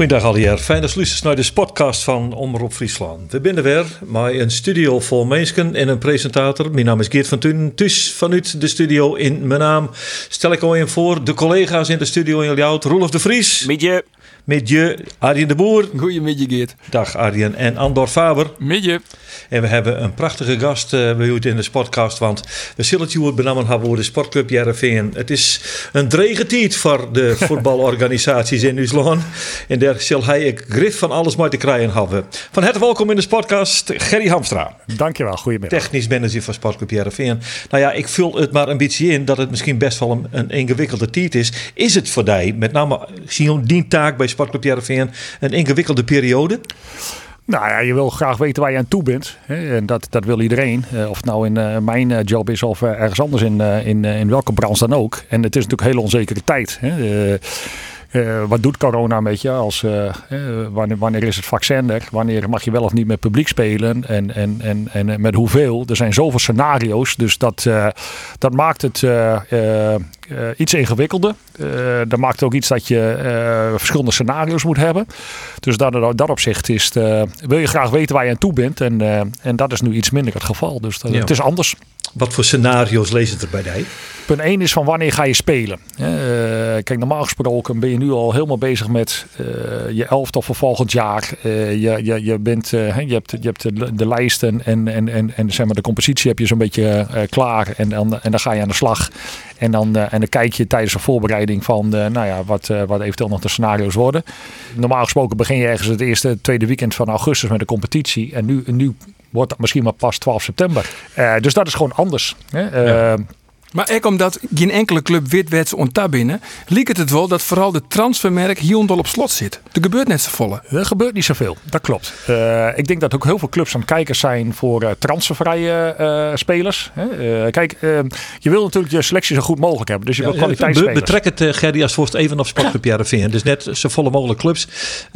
Goedendag alweer. Fijn dat naar de podcast van Omroep Friesland. We binnen weer met een studio vol mensen en een presentator. Mijn naam is Geert van Tuin. Dus vanuit de studio in mijn naam stel ik al in voor de collega's in de studio in Ljout. Roelof de Vries. Midje. Met je, Arjen de Boer. Goedemiddag Geert. Dag Arjen. En Andor Faber. Midje. En we hebben een prachtige gast uh, bij in de podcast. Want we zullen het hier benammen hebben over de sportclub Jereveen. Het is een drege tijd voor de voetbalorganisaties in Nederland. En daar zal hij ik grif van alles mee te krijgen hebben. Van harte welkom in de podcast, Gerry Hamstra. Dankjewel, goedemiddag. Technisch manager van sportclub Jereveen. Nou ja, ik vul het maar een beetje in dat het misschien best wel een, een ingewikkelde tijd is. Is het voor jij, met name Sion, die taak bij sportclub Jereveen, een ingewikkelde periode? Nou ja, je wil graag weten waar je aan toe bent. En dat, dat wil iedereen. Uh, of het nou in uh, mijn uh, job is of ergens anders in, in, in welke branche dan ook. En het is natuurlijk een hele onzekere tijd. Uh, wat doet corona met je? Als, uh, wanneer, wanneer, is het vaccin er? Wanneer mag je wel of niet met publiek spelen? En, en, en, en met hoeveel? Er zijn zoveel scenario's. Dus dat, uh, dat maakt het iets ingewikkelder. dat maakt ook iets dat je verschillende scenario's moet hebben. Dus dat, dat opzicht is wil je graag weten waar je aan toe bent. En, en dat is nu iets minder het geval. Dus dat, ja. het is anders. Wat voor scenario's lezen er bij jij? Punt 1 is van wanneer ga je spelen? Uh, kijk, normaal gesproken ben je nu al helemaal bezig met uh, je elftal voor volgend jaar. Uh, je, je, je, bent, je hebt, je hebt de, lijsten en, en, en, en zeg maar de compositie heb je zo'n beetje klaar. En dan, en dan ga je aan de slag. En dan, en dan kijk je tijdens de voorbereiding van nou ja, wat, wat eventueel nog de scenario's worden. Normaal gesproken begin je ergens het eerste, tweede weekend van augustus met de competitie. En nu, nu wordt dat misschien maar pas 12 september. Uh, dus dat is gewoon anders. Hè? Ja. Maar ook omdat geen enkele club witwets onttab binnen, liep het het wel dat vooral de transfermerk hier op slot zit. Er gebeurt net zo volle. Er gebeurt niet zoveel, dat klopt. Uh, ik denk dat ook heel veel clubs aan het kijken zijn voor uh, transfervrije uh, spelers. kijk, je wil natuurlijk je selectie zo goed mogelijk hebben, dus je wil kwaliteitsspelers. Be betrek het Gerdy als voorst even op Sportclub Jarreveen. Dus net zo volle mogelijk clubs,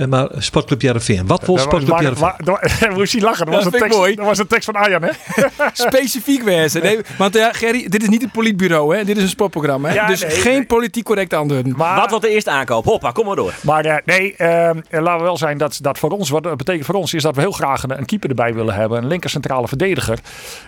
maar Sportclub Jarreveen. Wat wil Sportclub Jarreveen? Moest je lachen, dat was, een tekst, dat was een tekst van Arjan hè? Specifiek wezen. Nee, want ja, Gerry, dit is niet het politbureau, hè? Dit is een sportprogramma. Hè? Ja, dus nee, geen nee. politiek correct antwoorden. Maar, wat wordt de eerste aankoop? Hoppa, kom maar door. Maar uh, nee, uh, laten we wel zijn dat, dat voor ons, wat dat betekent voor ons, is dat we heel graag een, een keeper erbij willen hebben. Een linker centrale verdediger.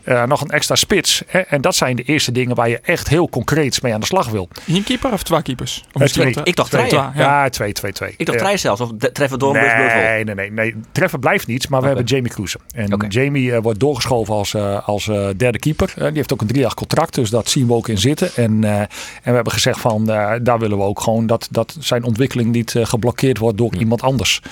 Uh, nog een extra spits. Hè? En dat zijn de eerste dingen waar je echt heel concreet mee aan de slag wil. Een keeper of twee keepers? Of twee. Ik dacht twee. Ja, ja twee, twee, twee. Ik dacht twee zelfs. Of treffen door nee, nee, nee, nee. Treffen blijft niet, maar we hebben Jamie Cruisen. En okay. Jamie wordt doorgeschoven als, als derde keeper. die heeft ook een drie jaar contract, dus dat zien we ook in zitten. En, uh, en we hebben gezegd van uh, daar willen we ook gewoon dat, dat zijn ontwikkeling niet uh, geblokkeerd wordt door iemand anders.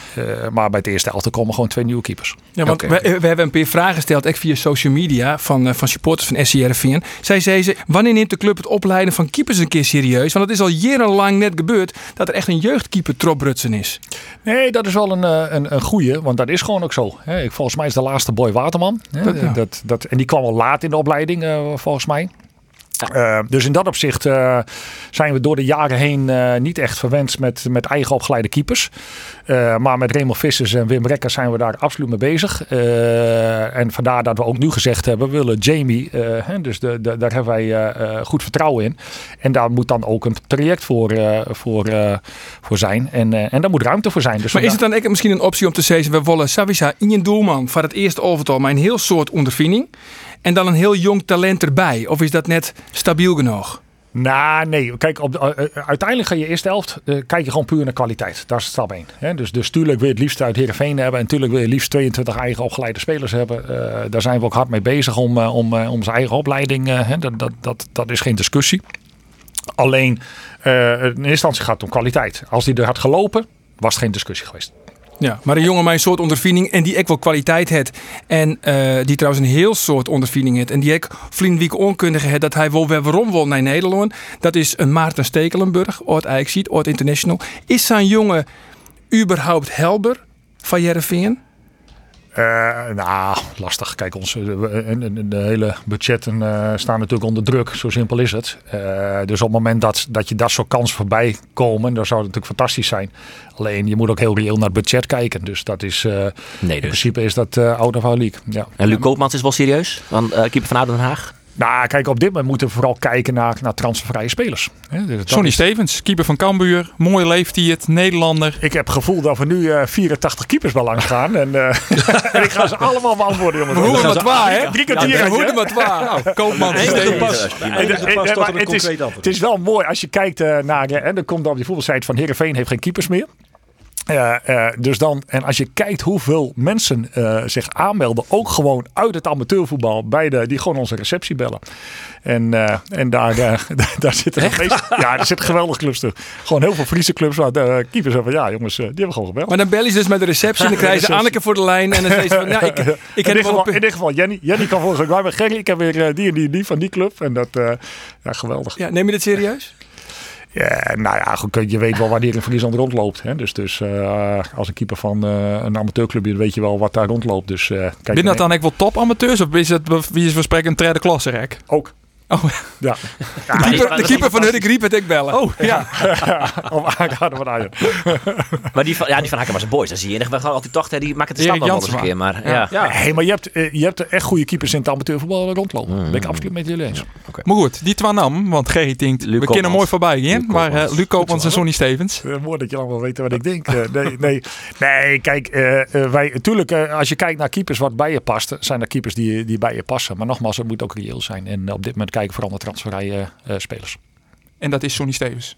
maar bij het eerste elftal komen gewoon twee nieuwe keepers. Ja, want okay. we, we, hebben een paar vragen gesteld, ook via social media, van, van supporters van SCRVN. Zij zei ze, wanneer neemt de club het opleiden van keepers een keer serieus? Want het is al jarenlang net gebeurd dat er echt een jeugdkeeper troprutsen is. Nee, dat is wel een, een, een goeie, want dat is gewoon ook zo. Hè. Volgens mij is de laatste Boy Waterman. Hè. Dat, ja. dat, dat, en die kwam al laat in de opleiding, volgens mij. Uh, dus in dat opzicht uh, zijn we door de jaren heen uh, niet echt verwend met, met eigen opgeleide keepers. maar met Remo Vissers en Wim Rekker zijn we daar absoluut mee bezig. en vandaar dat we ook nu gezegd hebben, we willen Jamie, hè, dus de, de, daar hebben wij goed vertrouwen in. En daar moet dan ook een traject voor, voor, voor zijn. En, en daar moet ruimte voor zijn. Dus maar is het dan misschien een optie om te zeggen, we willen Savisa in je doelman voor het eerste overtal, maar een heel soort ondervinding. En dan een heel jong talent erbij? Of is dat net stabiel genoeg? Nou, nee. Kijk, op de, uh, uiteindelijk ga je eerste helft, uh, kijk je gewoon puur naar kwaliteit. Dat is stap 1. Hè? Dus, dus tuurlijk wil je het liefst uit Heerenveen hebben. En tuurlijk wil je liefst 22 eigen opgeleide spelers hebben. Daar zijn we ook hard mee bezig om, om, om onze eigen opleiding. Hè? Dat, dat, dat, dat is geen discussie. Alleen, in eerste instantie gaat het om kwaliteit. Als die er had gelopen, was het geen discussie geweest. Ja, maar een jongen met een soort ondervinding en die ook wel kwaliteit heeft. En uh, die trouwens een heel soort ondervinding heeft. En die ook vriendelijke onkundige heeft dat hij wel weer waarom wil naar Nederland. Dat is een Maarten Stekelenburg, ooit ziet, ooit International. Is zijn jongen überhaupt helder van Jereveen? Uh, nou, lastig. Kijk, onze de, de hele budgetten uh, staan natuurlijk onder druk. Zo simpel is het. Dus op het moment dat, dat je dat soort kansen voorbij komen, dan zou het natuurlijk fantastisch zijn. Alleen je moet ook heel reëel naar het budget kijken. Dus dat is. nee, dus. In principe is dat out of our league. Ja. En Luc Koopmans is wel serieus? Van keeper van Den Haag? Nou, kijk, op dit moment moeten we vooral kijken naar, naar transfervrije spelers. Dus Sonny is... Stevens, keeper van Cambuur. Mooi leeft hij het, Nederlander. Ik heb het gevoel dat we nu uh, 84 keepers wel langs gaan. En, uh, en ik ga ze allemaal beantwoorden, jongens. We horen het waar, hè? Drie kwartier. We het waar. Nou, Koopman Stevens. Het is wel mooi als je kijkt uh, naar... En dan komt op die voetbalsite van Heerenveen heeft geen keepers meer. Uh, uh, dus dan, en als je kijkt hoeveel mensen uh, zich aanmelden, ook gewoon uit het amateurvoetbal, bij de, die gewoon onze receptie bellen. En, en daar, daar zitten meest, ja, er zitten geweldige clubs terug. Gewoon heel veel Friese clubs waar de keepers van ja jongens, die hebben gewoon gebeld. Maar dan bellen ze dus met de receptie en dan krijgen ze Anneke voor de lijn en dan zeggen ze van, nou, ik, ik in, dit geval, in dit geval Jenny, Jenny kan volgens mij, Gerry, ik heb weer die en die, die van die club en dat, ja geweldig. Ja, neem je dit serieus? Ja, nou ja, goed, je weet wel wanneer een Friesland rondloopt. Hè? Dus, dus uh, als een keeper van uh, een amateurclubje weet je wel wat daar rondloopt. Dus, uh, kijk ben dat dan echt wel top amateurs of is het, wie is we spreken, een derde klasse rek? Ook. Oh. Ja. ja. De keeper, de keeper van Huddik riep het ik bellen. Oh, ja. Of aanraden van Arjen. Maar die van, ja, die van Haken was een boys. Dat zie je. We gaan altijd toch, die maken de stap wel eens een keer. Maar, ja. Ja. Hey, maar je hebt, je hebt echt goede keepers in het amateurvoetbal rondlopen. Mm. ben ik absoluut met jullie eens. Okay. Maar goed, die twee nam, want Gerry denkt, we kunnen mooi voorbij. Maar uh, Luc Koopmans en Sonny Stevens. Uh, mooi dat je allemaal weet wat ik denk. Uh, nee, nee, nee, kijk, wij, natuurlijk, als je kijkt naar keepers wat bij je past, zijn er keepers die, die bij je passen. Maar nogmaals, het moet ook reëel zijn. En op dit moment kijken vooral naar transfervrije uh, spelers. En dat is Sonny Stevens?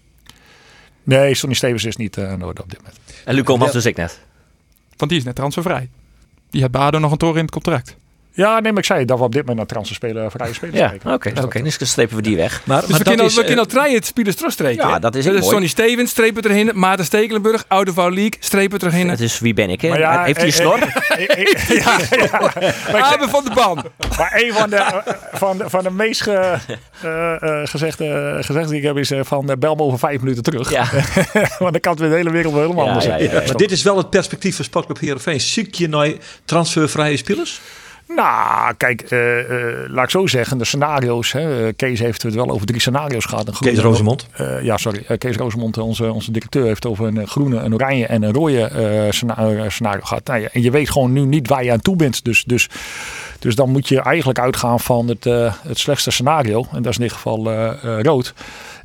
Nee, Sonny Stevens is niet uh, nodig op dit moment. En Luc Koolmans dus ik net? Want die is net transfervrij. Die had Bado nog een toren in het contract. Ja, nee, maar ik zei dat we op dit moment naar transferspelen, vrije spelers ja, Oké, oké. Okay, dus dan strepen we die weg. Maar, dus maar we, kunnen al, we kunnen al het spelers terugstreken. Ja, dat is dus Sonny Stevens, strepen erin. Maarten Stekelenburg, Oude League, strepen erin. Het is wie ben ik, hè? Ja, Heeft hij een snor? ja, ja. Van de Ban. Maar een van de, van de, van de meest ge, uh, uh, gezegde, gezegd die ik heb is uh, van bel me over vijf minuten terug. Ja. Want dan kan het weer de hele wereld wel helemaal anders zijn. Maar dit is wel het perspectief van Sportclub Heerenveen. Zoek je naar transfervrije spelers? Nou, kijk, uh, uh, laat ik zo zeggen, de scenario's. Hè, Kees heeft het wel over drie scenario's gehad. Een groene, Kees Rosemond? Uh, ja, sorry. Kees Rosemond, onze, onze directeur, heeft over een groene, een oranje en een rode scenario, scenario gehad. Nou, ja, en je weet gewoon nu niet waar je aan toe bent. Dus, dus, dus dan moet je eigenlijk uitgaan van het, het slechtste scenario. En dat is in dit geval rood.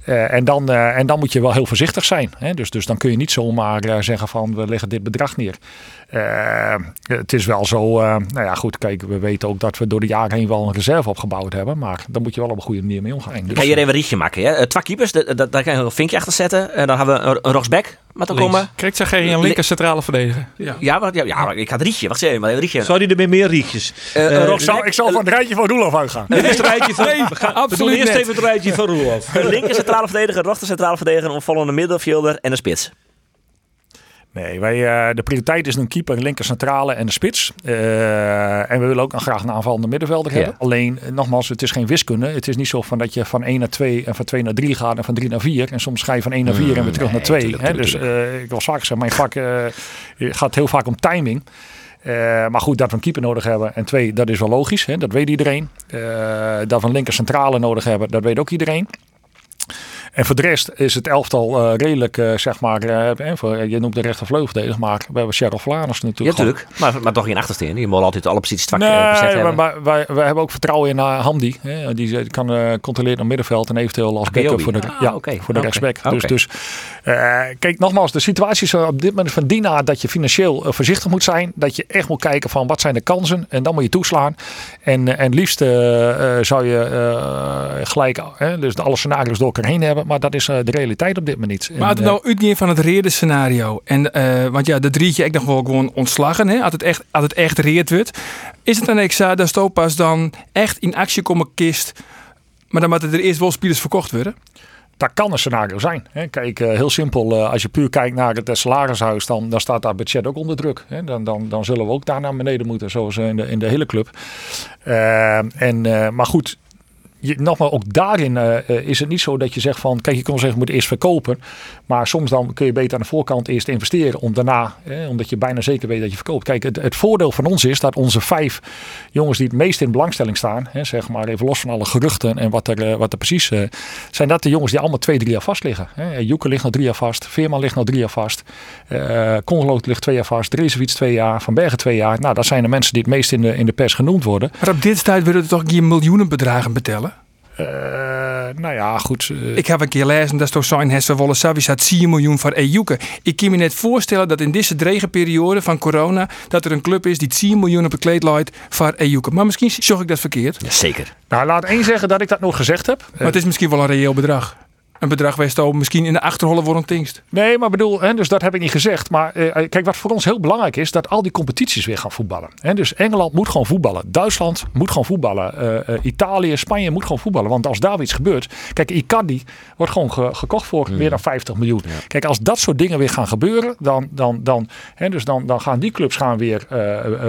Uh, en, dan, uh, en dan moet je wel heel voorzichtig zijn. Hè? Dus, dus dan kun je niet zomaar uh, zeggen van we leggen dit bedrag neer. Het is wel zo, nou ja goed, kijk, we weten ook dat we door de jaren heen wel een reserve opgebouwd hebben. Maar dan moet je wel op een goede manier mee omgaan. Dus, kan je even een rietje maken? Hè? twee keepers, daar kan je een vinkje achter zetten. En dan hebben we een, een rechtsback met te komen. Krijgt zeg geen een linker centrale verdediger. Ja, ja, maar, ja, ja, ik ga het rietje. Wacht even, maar een rietje. Zou die er meer meer rietjes? ik, zal, ik zal van het rijtje van Roelof uitgaan. Dit is het rijtje van, nee, we gaan, absoluut eerst even het rijtje van Roelof. linker centrale verdediger, rechter centrale verdediger, een opvallende middenvelder en een spits. Nee, wij, uh, de prioriteit is een keeper, linker centrale en de spits. Uh, en we willen ook nog graag een aanvallende middenvelder ja. hebben. Alleen, nogmaals, het is geen wiskunde. Het is niet zo van dat je van 1 naar 2 en van 2 naar 3 gaat en van 3 naar 4. En soms ga je van 1 naar 4 mm, en weer terug nee, naar 2. Tuurlijk, tuurlijk, dus uh, ik wil vaak zeggen, mijn vak gaat heel vaak om timing. Uh, maar goed, dat we een keeper nodig hebben. En twee, dat is wel logisch. Hè? Dat weet iedereen. Uh, dat we een linker centrale nodig hebben, dat weet ook iedereen. En voor de rest is het elftal uh, redelijk, uh, zeg maar, uh, voor, je noemt de rechtervleugeldedig, maar we hebben Cheryl Vlaanders natuurlijk. Ja, natuurlijk. Maar, maar toch geen achtersteen. Je moet altijd alle posities strak nee, bezet hebben. Maar wij, wij hebben ook vertrouwen in Hamdi. Hè. Die kan controleren op middenveld en eventueel als backup voor de, ah, ja, okay. voor de okay. rechtsback. Okay. Dus, dus kijk, nogmaals, de situatie is op dit moment van die dat je financieel voorzichtig moet zijn. Dat je echt moet kijken van wat zijn de kansen en dan moet je toeslaan. En, en liefst zou je gelijk dus alle scenario's door elkaar heen hebben. Maar dat is uh, de realiteit op dit moment. Maar het nou uitgaan van het reden scenario. En, uh, want ja, de drietje ik nog wel gewoon ontslagen. Hè? Als het echt, als het echt reed wordt. Is het dan ik zei dat Stopas dan echt in actie komen kist. Maar dan moeten er eerst wel spelers verkocht worden? Dat kan een scenario zijn. Kijk, heel simpel. Als je puur kijkt naar het salarishuis, dan, dan staat dat budget ook onder druk. Dan, dan, dan zullen we ook daar naar beneden moeten, zoals in de, in de hele club. Uh, en, maar goed, je, nogmaals, ook daarin uh, is het niet zo dat je zegt van, kijk, je kon zeggen, moet eerst verkopen. Maar soms dan kun je beter aan de voorkant eerst investeren om daarna, eh, omdat je bijna zeker weet dat je verkoopt. Kijk, het, het, voordeel van ons is dat onze vijf jongens die het meest in belangstelling staan, hè, zeg maar even los van alle geruchten en wat er, wat er precies, zijn dat de jongens die allemaal twee, drie jaar vast liggen. Hè. Joeke ligt nog drie jaar vast, Veerman ligt nog drie jaar vast, uh, ligt twee jaar vast, Drezefiets twee jaar, Van Bergen twee jaar. Nou, dat zijn de mensen die het meest in de, in de pers genoemd worden. Maar op dit tijd willen we toch hier miljoenen bedragen betellen? Uh, nou ja, goed. Uh... Ik heb een keer lezen dat toch zijn Hesse Wolle Savis had 10 miljoen voor EUke. Ik kan me net voorstellen dat in deze drege periode van corona dat er een club is die 10 miljoen op het kleed leidt voor EUke. Maar misschien zag ik dat verkeerd. Ja, zeker. Nou, laat één zeggen dat ik dat nog gezegd heb. Maar het is misschien wel een reëel bedrag een bedrag ook misschien in de achterholle wordt tingst. Nee, maar bedoel, hè, dus dat heb ik niet gezegd. Maar eh, kijk, wat voor ons heel belangrijk is, dat al die competities weer gaan voetballen. Hè, dus Engeland moet gewoon voetballen. Duitsland moet gewoon voetballen. Uh, Italië, Spanje moet gewoon voetballen. Want als daar iets gebeurt. Kijk, Icardi wordt gewoon gekocht voor meer dan 50 miljoen. Kijk, als dat soort dingen weer gaan gebeuren, dan, dan, dan, hè, dus dan, dan gaan die clubs gaan weer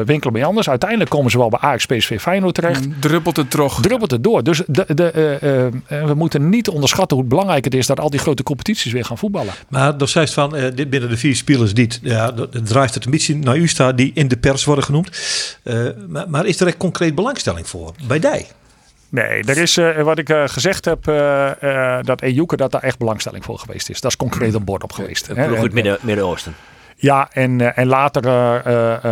winkelen bij anders. Uiteindelijk komen ze wel bij Ajax, PSV, Feyenoord terecht. Mm, druppelt het toch. Druppelt het door. Dus de, de, we moeten niet onderschatten hoe belangrijk het is dat al die grote competities weer gaan voetballen. Maar zei van, uh, dit binnen de vier spelers die, ja, drijft het een beetje naar u staat, die in de pers worden genoemd. Uh, maar, maar, is er echt concreet belangstelling voor bij die? Nee, er is uh, wat ik uh, gezegd heb, uh, dat Ejuke dat daar echt belangstelling voor geweest is. Dat is concreet een bord op geweest. Een ploeg uit Midden-Oosten. Ja, en, en later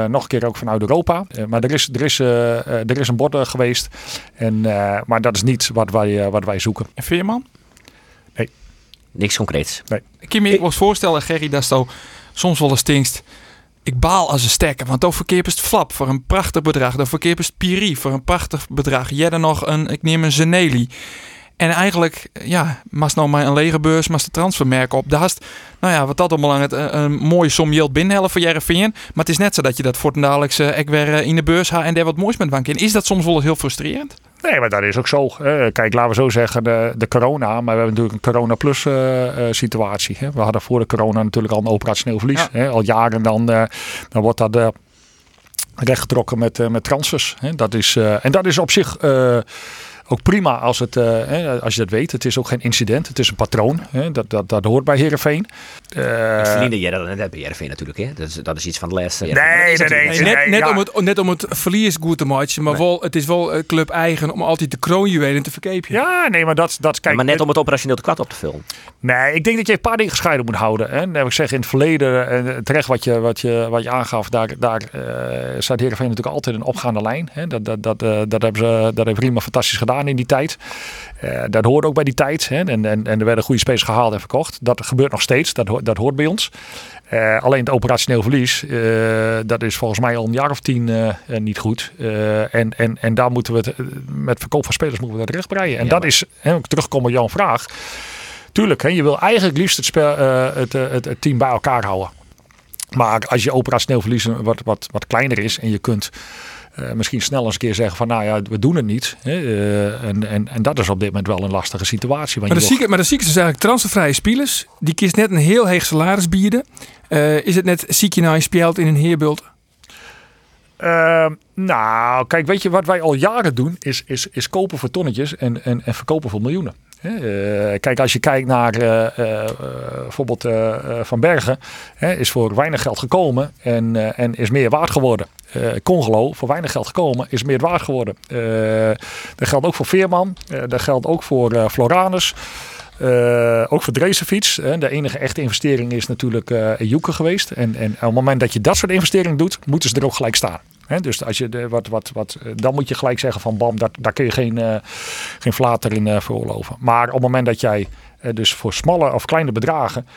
nog een keer ook vanuit Europa. maar er is, er, is, er is een bord geweest. En, maar dat is niet wat wij, wat wij zoeken. En Veerman? Niks concreets. Nee. Ik kan me ik... wel voorstellen, Gerry, dat zo soms wel eens stingst. Ik baal als een stekker, want dan verkeer is het flap voor een prachtig bedrag. Dan verkeer is Piri voor een prachtig bedrag. Jij dan nog een, ik neem een Zeneli. En eigenlijk, ja, mas nou maar een lege beurs, mas de transfermerk op. Daar is, nou ja, wat dat allemaal aan het een, een mooie som geld binnenhellen voor Jereveen. Maar het is net zo dat je dat voor uh, ik weer in de beurs haalt en daar wat moois met bank in. Is dat soms wel eens heel frustrerend? Nee, maar dat is ook zo. kijk, laten we zo zeggen, de, de corona. Maar we hebben natuurlijk een corona plus uh, situatie. Hè. We hadden voor de corona natuurlijk al een operationeel verlies. Hè. Al jaren dan, uh, dan wordt dat rechtgetrokken met, met transfers. Hè. Dat is, en dat is op zich ook prima als, het, uh, als je dat weet. Het is ook geen incident, het is een patroon. Hè? Dat, dat, dat hoort bij Herenveen. Uh, verdienen jij dat net bij Herenveen natuurlijk. Hè? Dat, is, dat is iets van de laatste. Nee, nee, nee, nee, Net, net, om het, net om het verlies goed te maken. Maar wel, het is wel club eigen om altijd de kroonjuwelen te verkepen. Ja, nee, maar dat, dat kijk. Maar net om het operationeel te kwart op te vullen. Nee, ik denk dat je een paar dingen gescheiden moet houden. Hè? heb ik zeg in het verleden, en terecht wat je, wat je, wat je aangaf, daar, daar uh, staat Herenveen natuurlijk altijd een opgaande lijn. Hè? Dat, dat, dat, dat, hebben ze, dat heeft fantastisch gedaan in die tijd. Uh, dat hoort ook bij die tijd. Hè? En, en, en er werden goede spelers gehaald en verkocht. Dat gebeurt nog steeds. Dat, dat hoort bij ons. Uh, alleen het operationeel verlies, uh, dat is volgens mij al een jaar of tien niet goed. en, en, en daar moeten we het, met verkoop van spelers moeten we dat rechtbreien. En ja, dat is, hè, terugkomen op jouw vraag. Tuurlijk, hè, je wil eigenlijk liefst het, spel, het, het, het team bij elkaar houden. Maar als je operationeel verlies wat, wat, wat kleiner is en je kunt uh, misschien snel eens een keer zeggen van nou ja, we doen het niet. Hè? Uh, en, en, en dat is op dit moment wel een lastige situatie. Maar de, zieke, maar de is eigenlijk transfervrije spelers. Die kiest net een heel heeg salaris bieden. Uh, is het net ziek je nou je speelt in een heerbult? Ehm, nou, kijk, weet je wat wij al jaren doen, is, is, is kopen voor tonnetjes en, en, en verkopen voor miljoenen. Uh, kijk, als je kijkt naar uh, uh, bijvoorbeeld Van Bergen, is voor weinig geld gekomen en, en is meer waard geworden. Congelo, voor weinig geld gekomen, is meer waard geworden. dat geldt ook voor Veerman, dat geldt ook voor Floranus. ook voor Drezefiets. de enige echte investering is natuurlijk uh, Joeke geweest. En, en op het moment dat je dat soort investeringen doet, moeten ze er ook gelijk staan dus als je de, wat, wat, wat, eh, dan moet je gelijk zeggen van bam, daar, daar kun je geen, uh, geen flater in uh, veroorloven. Maar op het moment dat jij dus voor smalle of kleine bedragen,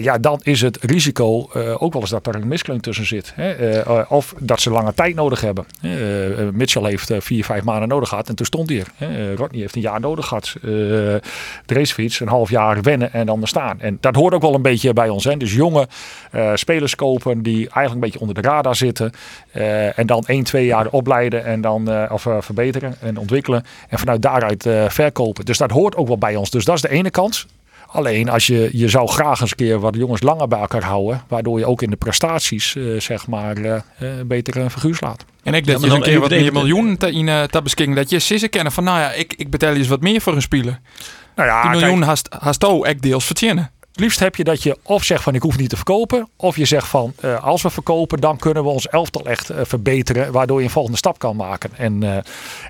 ja, dan is het risico ook wel eens dat er een miskleun tussen zit. Of dat ze lange tijd nodig hebben. Mitchell heeft vier, vijf maanden nodig gehad en toen stond hij er. Rodney heeft een jaar nodig gehad. de racefiets een half jaar wennen en dan er staan. En dat hoort ook wel een beetje bij ons. Dus jonge spelers kopen die eigenlijk een beetje onder de radar zitten. en dan één, twee jaar opleiden en dan uh, of, uh, verbeteren en ontwikkelen. En vanuit daaruit uh, verkopen. Dus dat hoort ook wel bij ons. Dus dat is de ene kant. Alleen als je, je zou graag eens een keer wat jongens langer bij elkaar houden. Waardoor je ook in de prestaties zeg maar beter een figuur slaat. En ik dat maar je een keer wat meer miljoen te, in, eh, te. Dat je sissen kennen van, nou ja, ik, ik betaal je eens wat meer voor een speler. Nou ja, Die kijk, miljoen haast, haast ook echt deels verdienen. Het liefst heb je dat je of zegt van ik hoef niet te verkopen. Of je zegt van eh, als we verkopen dan kunnen we ons elftal echt eh, verbeteren. Waardoor je een volgende stap kan maken. En, eh,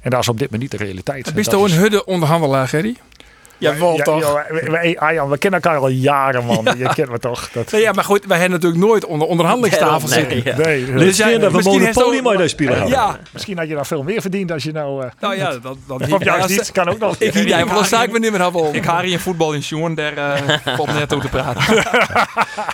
en dat is op dit moment niet de realiteit. Het is Dat is- een hudde onderhandelaar, Gerry? Ja, wel Ja, toch? joh, wij- wij- Arjan, we kennen elkaar al jaren man. Je kent me toch. Dat, Nee, ja, maar goed, wij hebben natuurlijk nooit onder onderhandelingstafel Nee, zitten. ja. nee, Dit is jij- weer dat we misschien Monopoly daar spelen. Ja, Misschien had je nou veel meer verdiend als je nou... eh nou ja, dat, dat of juist niet, kan ook nog. Ik Ja, jij maar wel zaak we niet meer hebben. Ik haar hier in voetbal in Sjoen, daar eh valt net over te praten.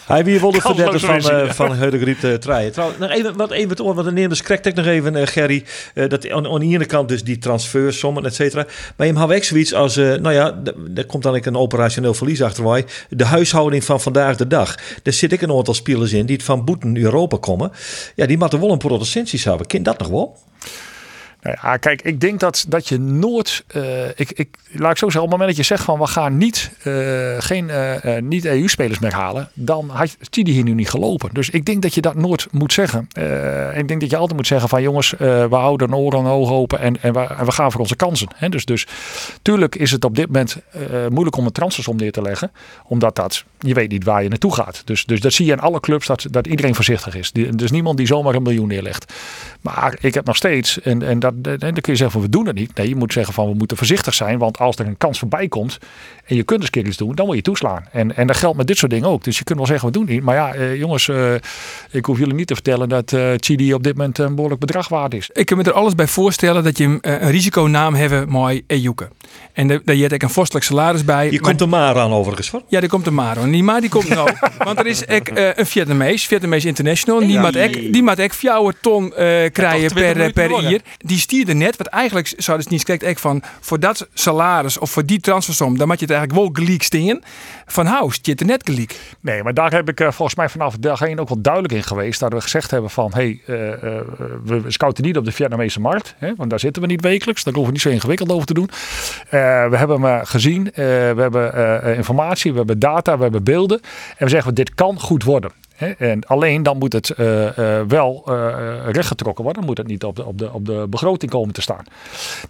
Hij wie wilde Kansloos verdetten van, eh ja. van Heudegriet uh, Traaien. Trouwens, nog even wat even te want de neemt krijgt ik nog even, Gerry. eh, dat aan, aan de ene kant dus die transfersommen, et cetera. Maar je hebt ook zoiets als, eh, nou ja, daar komt dan ook een operationeel verlies achter mij. De huishouding van vandaag de dag. Daar zit ik een aantal spelers in die het van boeten Europa komen. Ja, die moeten wel een protestantjes hebben. Kind dat nog wel? Nou ja, kijk, ik denk dat, dat je nooit. eh, ik, ik, laat ik zo zeggen, op het moment dat je zegt van we gaan niet, eh, geen eh, eh, niet-EU-spelers meer halen, dan had Chidi hier nu niet gelopen. Dus ik denk dat je dat nooit moet zeggen. Ik denk dat je altijd moet zeggen van jongens, we houden een oor en oog open en, en, we, gaan voor onze kansen. Dus, dus tuurlijk is het op dit moment moeilijk om een transfersom neer te leggen, omdat dat, je weet niet waar je naartoe gaat. Dus, dus dat zie je in alle clubs, dat, dat iedereen voorzichtig is. Dus niemand die zomaar een miljoen neerlegt. Maar ik heb nog steeds, en, en, dat, dan kun je zeggen van we doen het niet. Nee, je moet zeggen van we moeten voorzichtig zijn. Want als er een kans voorbij komt en je kunt eens een keer iets doen, dan moet je toeslaan. En, en dat geldt met dit soort dingen ook. Dus je kunt wel zeggen we doen het niet. Maar ja, eh, jongens, eh, ik hoef jullie niet te vertellen dat eh Chidi op dit moment een behoorlijk bedrag waard is. Ik kan me er alles bij voorstellen dat je eh, een risiconaam hebben mooi Ejuke. En daar je een vorstelijk salaris bij. Je maar- komt er maar aan overigens voor. Ja, er komt een Maro. En die maar die komt nou. Want er is ek, eh, een Vietnamees, Vietnamees International. Die Ja. maakt ek, die maakt ek ton eh krijgen 20 per, minuten per jaar. Die stierde net. Want eigenlijk zouden ze niet kijkt ek van voor dat salaris of voor die transfersom, dan moet je het eigenlijk wel gelijk staan. Van hou, zit er net gelijk. Nee, maar daar heb ik eh, volgens mij vanaf 1 ook wel duidelijk in geweest. Dat we gezegd hebben van, hey, eh, eh, we scouten niet op de Vietnamese markt. Hè, want daar zitten we niet wekelijks. Daar hoeven we niet zo ingewikkeld over te doen. We hebben hem gezien. we hebben informatie, we hebben data, we hebben beelden. En we zeggen, dit kan goed worden. En alleen dan moet het eh, eh, wel eh, rechtgetrokken worden. Dan moet het niet op de, op, de, op de begroting komen te staan.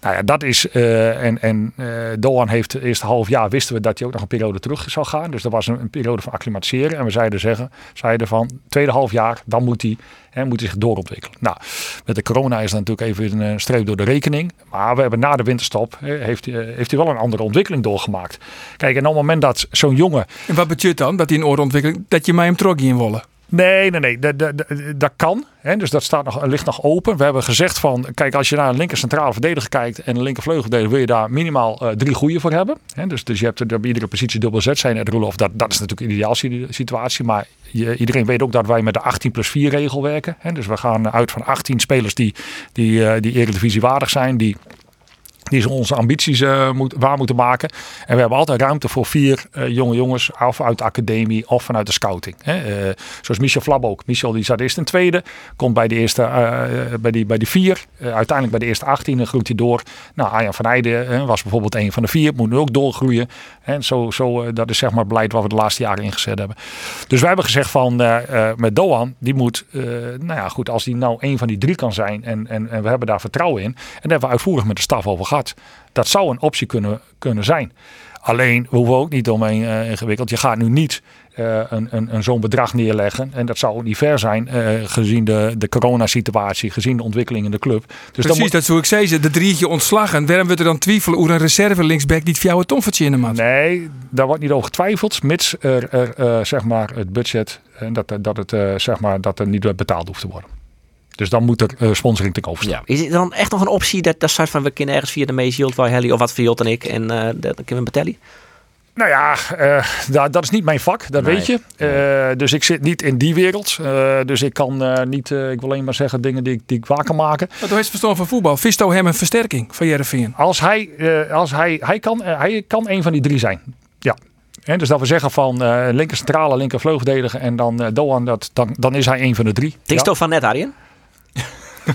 Nou ja, dat is. en en Doan heeft het eerste half jaar wisten we dat hij ook nog een periode terug zou gaan. Dus er was een, een periode van acclimatiseren. En we zeiden, zeggen, zeiden van tweede half jaar, dan moet hij, hè, moet hij zich doorontwikkelen. Nou, met de corona is dat natuurlijk even een eh, streep door de rekening. Maar we hebben na de winterstop heeft, hij, eh, heeft hij wel een andere ontwikkeling doorgemaakt. Kijk, en op het moment dat zo'n jongen En wat betekent dan dat die een oorontwikkeling, dat je mij hem trok in willen? Nee, nee, nee. Dat, dat, dat- kan. Hè? Dus dat staat nog, ligt nog open. We hebben gezegd van, kijk, als je naar een linker centrale verdediger kijkt en een linker vleugelverdediger, wil je daar minimaal eh, drie goede voor hebben. Hè? Dus, dus je hebt er op iedere positie dubbel Z zijn. Het Roelof, dat, dat is natuurlijk een ideaal si- situatie. Maar je, iedereen weet ook dat wij met de 18 plus 4 regel werken. Hè? Dus we gaan uit van 18 spelers die, die, eh, die eredivisie waardig zijn, die die ze onze ambities eh, moet, waar moeten maken. En we hebben altijd ruimte voor vier eh, jonge jongens, of uit de academie of vanuit de scouting. Hè. Eh, zoals Michel Flab ook. Michel die zat eerst in tweede, komt bij de eerste, bij, die, bij die vier. Uiteindelijk bij de eerste 18 groeit hij door. Nou, Arjan van Heijden eh, was bijvoorbeeld een van de vier, moet nu ook doorgroeien. En zo, zo, dat is zeg maar beleid wat we de laatste jaren ingezet hebben. Dus wij hebben gezegd van met Doan, die moet, nou ja goed, als die nou een van die drie kan zijn en, en, en we hebben daar vertrouwen in. En daar hebben we uitvoerig met de staf over gehad. Dat zou een optie kunnen, kunnen zijn. Alleen, we hoeven ook niet omheen eh, ingewikkeld. Je gaat nu niet eh, een, een, een zo'n bedrag neerleggen. En dat zou ook niet ver zijn, eh, gezien de, de coronasituatie, gezien de ontwikkeling in de club. Dus dan Precies, moet, dat zou ik zeggen. De drietje ontslagen. Waarom wordt er dan twijfelen hoe een reserve linksback niet fjouwer ton verdienen man? Nee, daar wordt niet over getwijfeld, mits er, er zeg maar het budget, en dat, dat, het, zeg maar, dat er niet betaald hoeft te worden. Dus dan moet er eh, sponsoring ten staan. Is het dan echt nog een optie dat dat soort van we kunnen ergens via de meest yield waar Helly of wat voor yield en ik en eh dat dan kunnen we betalen? Nou ja, eh, dat, dat is niet mijn vak, dat Nee. weet je. Eh, dus ik zit niet in die wereld. Eh, dus ik kan eh, niet, eh, ik wil alleen maar zeggen dingen die, ik- die ik waar kan maken. Wat heeft verstand van voetbal? Visto hem een versterking van Jereveen. Als hij, eh, als hij, hij, kan, hij kan een van die drie zijn. Ja. Hè, dus dat we zeggen van eh, linker centrale, linker vleugelverdediger en dan eh, Doan, dat, dan, dan is hij een van de drie. Denk Ja. van net, Arjen?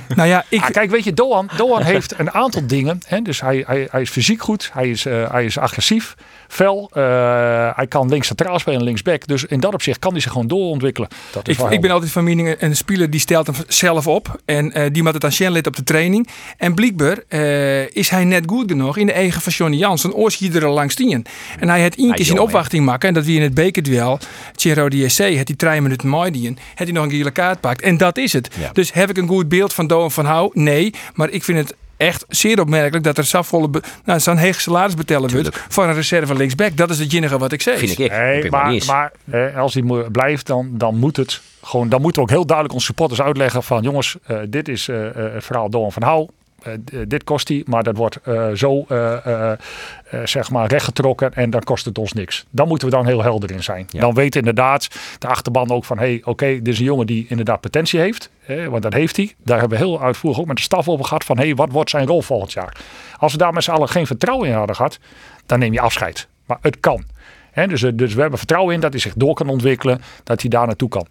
Nou ja, ik, Ah, kijk, weet je, Doan, Doan heeft een aantal dingen. Hè? Dus hij, hij, hij is fysiek goed, hij is, eh, hij is agressief, fel. eh, hij kan links centraal spelen, linksback. Dus in dat opzicht kan hij zich gewoon doorontwikkelen. Dat is ik, ben altijd van mening, een speler die stelt hem zelf op. En eh, die moet het aan Shen op de training. En blijkbaar eh, is hij net goed genoeg in de eigen van Johnny Jansen. Oors hier er langs tien. En hij had één keer zijn jong, opwachting maken. En dat wie in het bekerduel, Chero DSC, had hij drie minuten mooi die Had hij nog een gele kaart pakt. En dat is het. Ja. Dus heb ik een goed beeld van Doan van Hou? Nee. Maar ik vind het echt zeer opmerkelijk dat er zo'n be- nou, zo'n heeg salaris betalen wordt voor een reserve linksback. Dat is het enige wat ik zeg. Vind ik. Nee, maar, maar eh, als hij blijft, dan, dan moet het gewoon. Dan moeten we ook heel duidelijk onze supporters uitleggen van jongens, eh, dit is eh, eh, het verhaal Doan van Hou. Eh, dit kost hij, maar dat wordt eh, zo eh, zeg maar rechtgetrokken en dan kost het ons niks. Dan moeten we dan heel helder in zijn. Ja. Dan weet inderdaad de achterban ook van, hé, hey, oké, dit is een jongen die inderdaad potentie heeft, hè, want dat heeft hij. Daar hebben we heel uitvoerig ook met de staf over gehad van, hé, hey, wat wordt zijn rol volgend jaar? Als we daar met z'n allen geen vertrouwen in hadden gehad, dan neem je afscheid. Maar het kan. Hè, dus, dus we hebben vertrouwen in dat hij zich door kan ontwikkelen, dat hij daar naartoe kan.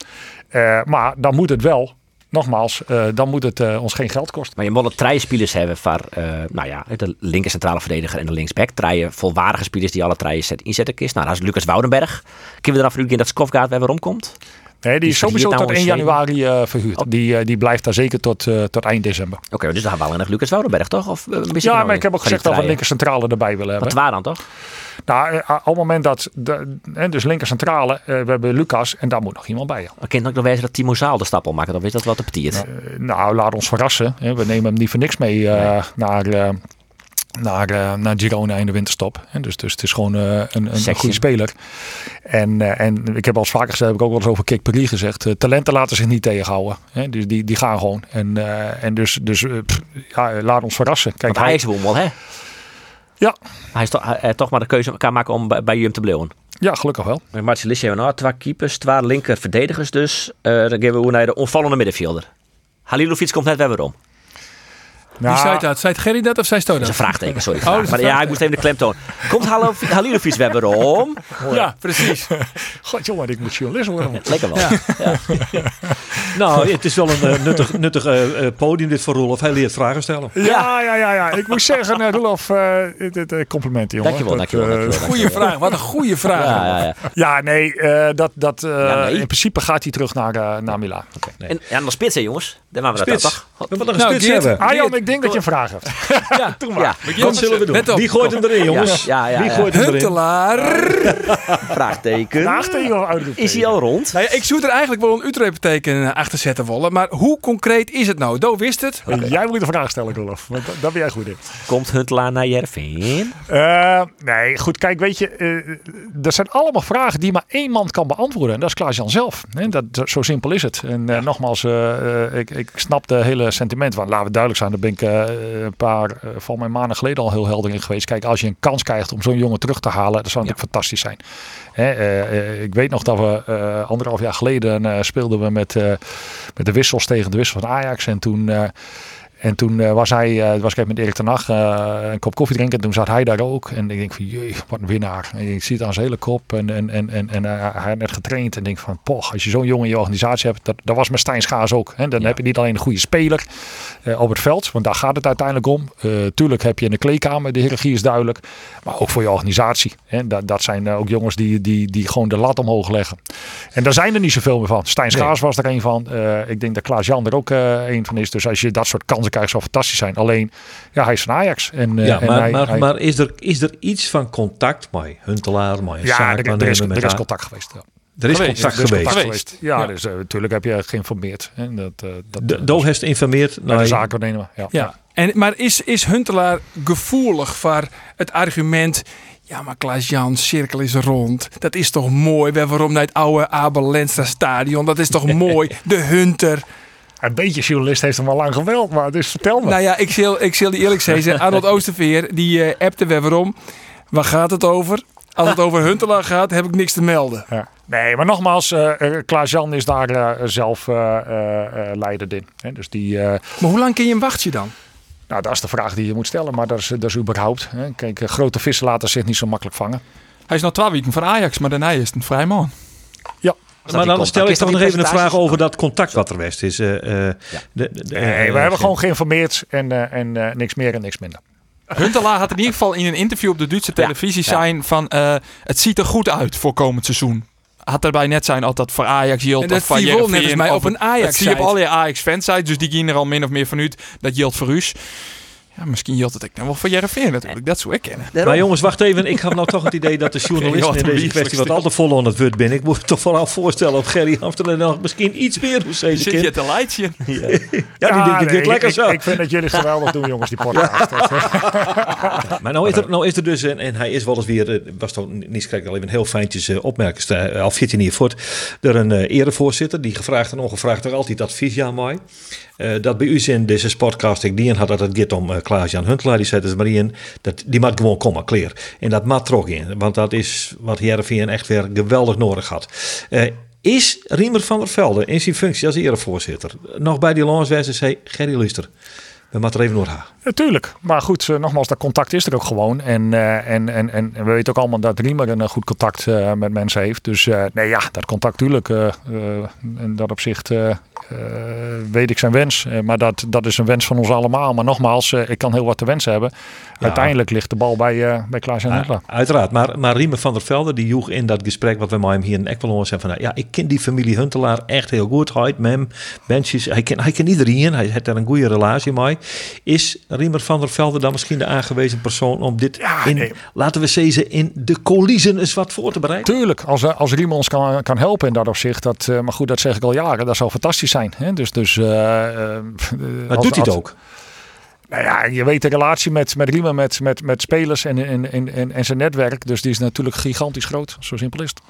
Maar dan moet het wel, nogmaals, eh, dan moet het eh, ons geen geld kosten. Maar je moet drie spelers hebben voor eh, nou ja, de linker centrale verdediger en de linksback. Drie volwaardige spelers die alle drie zet, inzetten kist. Nou, dat is Lucas Woudenberg. Kunnen we dan voor u in dat Skofgaard weer waarom komt? Nee, die Die is sowieso tot nou 1 een januari eh, verhuurd. Die, eh, die blijft daar zeker tot, tot eind december. Oké, dus dan hebben we alleen nog Lucas Woudenberg, toch? Of, Ja, nou maar ik heb ook die gezegd dat we een linker centrale erbij willen Wat hebben. waar dan, toch? Nou, eh, op het moment dat, de, dus linker centrale, eh, we hebben Lucas en daar moet nog iemand bij. ja. Kan het ook nog wezen dat Timo Zaal de stap al maken. Dan is dat wel te petiert. Eh, nou, laat ons verrassen. hè. We nemen hem niet voor niks mee eh, naar, eh, naar, eh, naar Girona in de winterstop. Dus, dus het is gewoon eh, een, een, goede speler. En, eh, en ik heb al eens vaker gezegd, heb ik ook wel eens over Kik Perry gezegd. eh, talenten laten zich niet tegenhouden. Hè. Dus die, die gaan gewoon. En, eh, en dus, dus eh, pff, ja, laat ons verrassen. Kijk, Want hij is wel, hè? Ja. Hij is toch, hij, hij toch maar de keuze kan maken om bij, bij Jum te blijven. ja, gelukkig wel. We nou twee keepers, twee linker verdedigers dus. Eh, dan gaan we hoe naar de onvallende middenvelder. Halilovic komt net weer weer om. Wie Nou, zei dat? Zei het Gerry dat of zei Sto Dat is een vraagteken, sorry. Oh, maar ja, ik moest even de klemtoon. Komt Halilovic weer weer om? Ja, precies. God jongen, ik moet journalist worden. Lekker wel. Nou, het is wel een eh, nuttig, nuttig eh, eh, podium dit voor Roelof. Hij leert vragen stellen. Ja, ja, ja, ja. Ik moet zeggen, uh, Roelof, eh, dit, complimenten, jongen. Dankjewel, Dat, dankjewel, dankjewel. Goeie vraag. Wat een goede vraag. Ja, ja, ja. Ja, nee, eh, dat, dat, eh, Ja, nee. in principe gaat hij terug naar, eh naar Milaan. En ja, dan spits hè jongens. Daar waren we dat toch? We moeten nog een Nou, spits hebben. Arjan, ik denk dat je een vraag hebt. Ja, ja. Wat zullen we doen? Wie gooit hem erin, jongens? Ja, ja, ja, Wie gooit hem erin? Huntelaar. Vraagteken. Vraagteken of uitroepteken? Is hij al rond? Nou ik zou er eigenlijk wel een Utrecht-teken achter zetten willen. Maar hoe concreet is het nou? Do wist het. Jij moet de vraag stellen, Roelof. Want dat- daar ben jij goed in. Komt Huntelaar naar Jervin? Eh, nee, goed, kijk, weet je, eh er zijn allemaal vragen die maar één man kan beantwoorden. En dat is Klaas-Jan zelf. Hè? Dat, zo simpel is het. En eh, nogmaals, ik, ik snap de hele sentiment. Want laten we duidelijk zijn, daar ben ik eh, een paar van mijn maanden geleden al heel helder in geweest. Kijk, als je een kans krijgt om zo'n jongen terug te halen, dat zou natuurlijk fantastisch zijn. Hè, eh, eh, ik weet nog dat we eh, anderhalf jaar geleden speelden we met, met de wissels tegen de wissel van Ajax. En toen... en toen eh, was hij, eh, was ik met Erik ten Hag eh, een kop koffie drinken. En toen zat hij daar ook. En ik denk van, jee, wat een winnaar. En je ziet het aan zijn hele kop. En, en, en, en, en hij had net getraind. En ik denk van, poch, als je zo'n jongen in je organisatie hebt. Dat, dat was met Stijn Schaars ook. Hè. Dan heb je niet alleen een goede speler op het veld. Want daar gaat het uiteindelijk om. Tuurlijk heb je in de kleedkamer, de hiërarchie is duidelijk. Maar ook voor je organisatie. Hè. Dat, dat zijn ook jongens die, die, die gewoon de lat omhoog leggen. En daar zijn er niet zoveel meer van. Stijn Schaars was er een van. Ik denk dat Klaas Jan er ook een van is. Dus als je dat soort kansen krijgt, zou fantastisch zijn. Alleen, ja, hij is van Ajax. En, eh, Ja, en maar, hij, maar, hij- maar is, er, is er iets van contact met Huntelaar, met een ja, er, er is, met er is contact geweest. Ja. Er is Geweest. contact is geweest. Ja, Ja. dus eh, natuurlijk heb je geïnformeerd. Hè. Dat, eh, dat, De, heeft geïnformeerd naar naar de zaken nemen. Ja. Ja. En, maar is, is Huntelaar gevoelig voor het argument... Ja, maar Klaas-Jan, cirkel is rond. Dat is toch mooi? We hebben waarom naar het oude Abel Lenstra stadion. Dat is toch mooi? De Hunter. Een beetje journalist heeft hem al lang geweld, maar dus vertel me. Nou ja, ik zal, ik zal die eerlijk zeggen. Arnold Oosterveer, die eh, appte weer waarom. Waar gaat het over? Als het over Huntelaar gaat, heb ik niks te melden. Ja. Nee, maar nogmaals, eh eh, Klaas-Jan is daar zelf eh, leider in. Hè. Dus die, Maar hoe lang kun je hem wachten dan? nou, dat is de vraag die je moet stellen, maar dat is, dat is überhaupt. Hè. Kijk, grote vissen laten zich niet zo makkelijk vangen. Hij is nog twee weken van Ajax, maar daarna is het een vrij man. Maar dan stel ik toch nog even een vraag over dat contact wat er west is. Uh, uh, de, de, nee, we hebben gewoon geïnformeerd en, uh, en niks meer en niks minder. Huntelaar had in ieder geval in een interview op de Duitse televisie ja, zijn van het ziet er goed uit voor komend seizoen. Had daarbij net zijn altijd voor Ajax Jilt of van Jereveen. mij op een Ajax Dat zie je op al je Ajax fans dus die gingen er al min of meer vanuit dat Jilt voor. Ja, misschien het ik nou wel van Jereveen natuurlijk. Dat zou ik kennen. Maar jongens, wacht even. Ik had nou toch het idee dat de journalisten in deze kwestie wat al te vol aan het woord ben. Ik moet me toch vooral voorstellen op Gerry Amsterdam nog misschien iets meer hoe Zit je te lightje? Ja, ja, die, die, die, lekker zo. Ik, vind dat jullie geweldig doen, jongens, die podcast. maar nou is, er, nou is er dus, en, en hij is wel eens weer, eh, was toch niet schrik al even heel fijntjes uh, opmerken, al 14 hier voort, er een uh, erevoorzitter die gevraagd en ongevraagd er altijd advies aan mij. Uh, dat bij u in deze podcast ik die had dat het gaat om uh, Klaas-Jan Huntelaar, die zet maar in, dat, die moet gewoon komen, clear. En dat maakt in, want dat is wat Heerenveen echt weer geweldig nodig had. Uh, is Riemer van der Velde in zijn functie als erevoorzitter nog bij die landswijze zei Gerry Luister? We moeten er even. Natuurlijk. Maar goed, nogmaals, dat contact is er ook gewoon. En, uh, en, en, en we weten ook allemaal dat Riemer een goed contact met mensen heeft. Dus nee ja, dat contact natuurlijk. en dat opzicht weet ik zijn wens. maar dat, dat is een wens van ons allemaal. Maar nogmaals, ik kan heel wat te wensen hebben. Uiteindelijk ligt de bal bij, bij Klaas en Huntelaar. uiteraard. Maar, maar Riemer van der Velde, die joeg in dat gesprek wat we met hem hier in Ekwelon zijn van... Nou, ja, ik ken die familie Huntelaar echt heel goed. Hij met hem, benches. Hij kent hij ken iedereen. Hij heeft daar een goede relatie mee. Is Riemer van der Velde dan misschien de aangewezen persoon om dit in, laten we zeggen, in de coulissen eens wat voor te bereiden? Tuurlijk, als, als Riemer ons kan, kan helpen in dat opzicht, dat, maar goed, dat zeg ik al jaren, dat zou fantastisch zijn. Hè? Dus, dus, uh, maar doet hij het ook? Nou ja, je weet de relatie met, met Riemer, met, met, met spelers en, en, en, en zijn netwerk. Dus die is natuurlijk gigantisch groot. Zo simpel is het.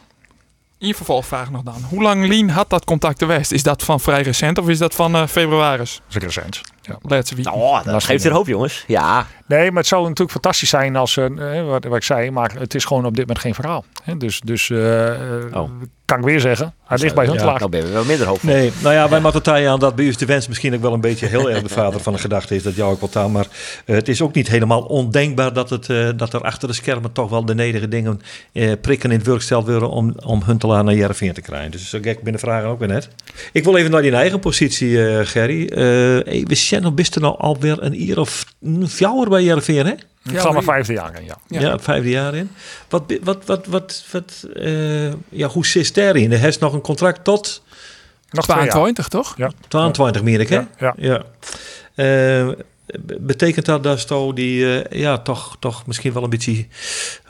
In je vervolgvraag nog dan. Hoe lang Lien had dat contact de West? Is dat van vrij recent of is dat van uh, februari? Dat is recent. Ja. Laatste week. Oh, dat geeft er hoop, jongens. Ja. Nee, maar het zou natuurlijk fantastisch zijn als, uh, wat, wat ik zei, maar het is gewoon op dit moment geen verhaal. Dus, dus uh, oh. kan ik weer zeggen, hij ligt bij Huntelaar. Ja, nou ben we wel minder hoopvol. Nee, nou ja, wij moeten aan dat bij u de wens misschien ook wel een beetje heel erg de vader van de gedachte is. Dat jou ook wel taal. Maar uh, het is ook niet helemaal ondenkbaar dat, het, uh, dat er achter de schermen toch wel de nederige dingen uh, prikken in het werk gesteld worden om, om Huntelaar naar Jereveen te krijgen. Dus zo gek binnen vragen ook weer net. Ik wil even naar die eigen positie, Gerry. we best nou alweer een jaar of vier bij Jereveen, hè? Ik ga maar vijfde jaar in, ja. Ja, ja vijfde jaar in. Wat, wat, wat, wat, wat uh, ja, hoe zit daarin? Hij heeft nog een contract tot... Nog 22, toch? Ja. 22 meer ik, hè? Ja. ja. Uh, betekent dat dat Sto die uh, ja, toch, toch misschien wel een beetje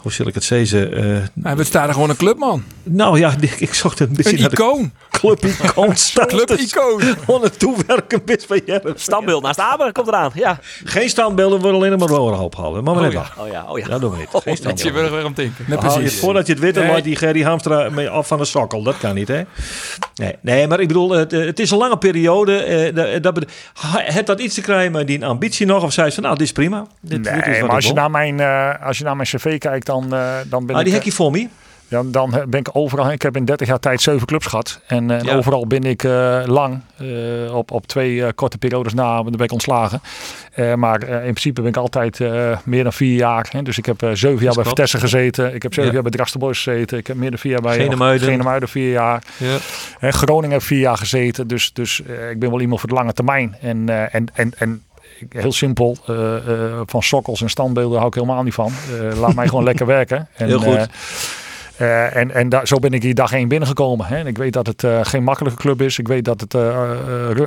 hoe zal ik het zeggen? Uh, we staan er gewoon een clubman. Nou ja, ik zocht een beetje een icoon. Club-icoon. Club-icoon. Gewoon een toewerken best bij je. Standbeeld naast Aber komt eraan. Ja. Geen standbeelden, we alleen maar een hoop halen. Maar oh, net ja. oh ja, oh ja. Dat doen we niet. Geen standbeelden. Je wil weer om denken. Nee, precies. voordat je het weet, dan die Gerry Hamstra af van de sokkel. Dat kan niet, hè? Nee, nee maar ik bedoel, het, het is een lange periode. Eh, dat, het dat iets te krijgen met die ambitie nog? Of zei ze van, nou, dit is prima. Dit, nee, dit is maar als je, naar mijn, uh, als je naar mijn cv kijkt, dan, uh, dan ben ah, ik... die hekje voor me? Dan, dan ben ik overal. Ik heb in 30 jaar tijd zeven clubs gehad. En, en ja. overal ben ik uh, lang. Uh, op, op twee uh, korte periodes na ben ik ontslagen. maar in principe ben ik altijd meer dan vier jaar. Hè. Dus ik heb zeven jaar bij Vitesse gezeten. Ik heb zeven ja. jaar bij Drastenboys gezeten. Ik heb meer dan vier jaar bij Genemuiden. Genemuiden vier jaar. Ja. En Groningen heb vier jaar gezeten. Dus, dus ik ben wel iemand voor de lange termijn. En, en, en, en heel simpel. Uh, uh, van sokkels en standbeelden hou ik helemaal niet van. Uh, laat mij gewoon lekker werken. En, heel goed. Uh, en en daar, zo ben ik hier dag één binnengekomen. Hè. En ik weet dat het uh, geen makkelijke club is. Ik weet dat het uh,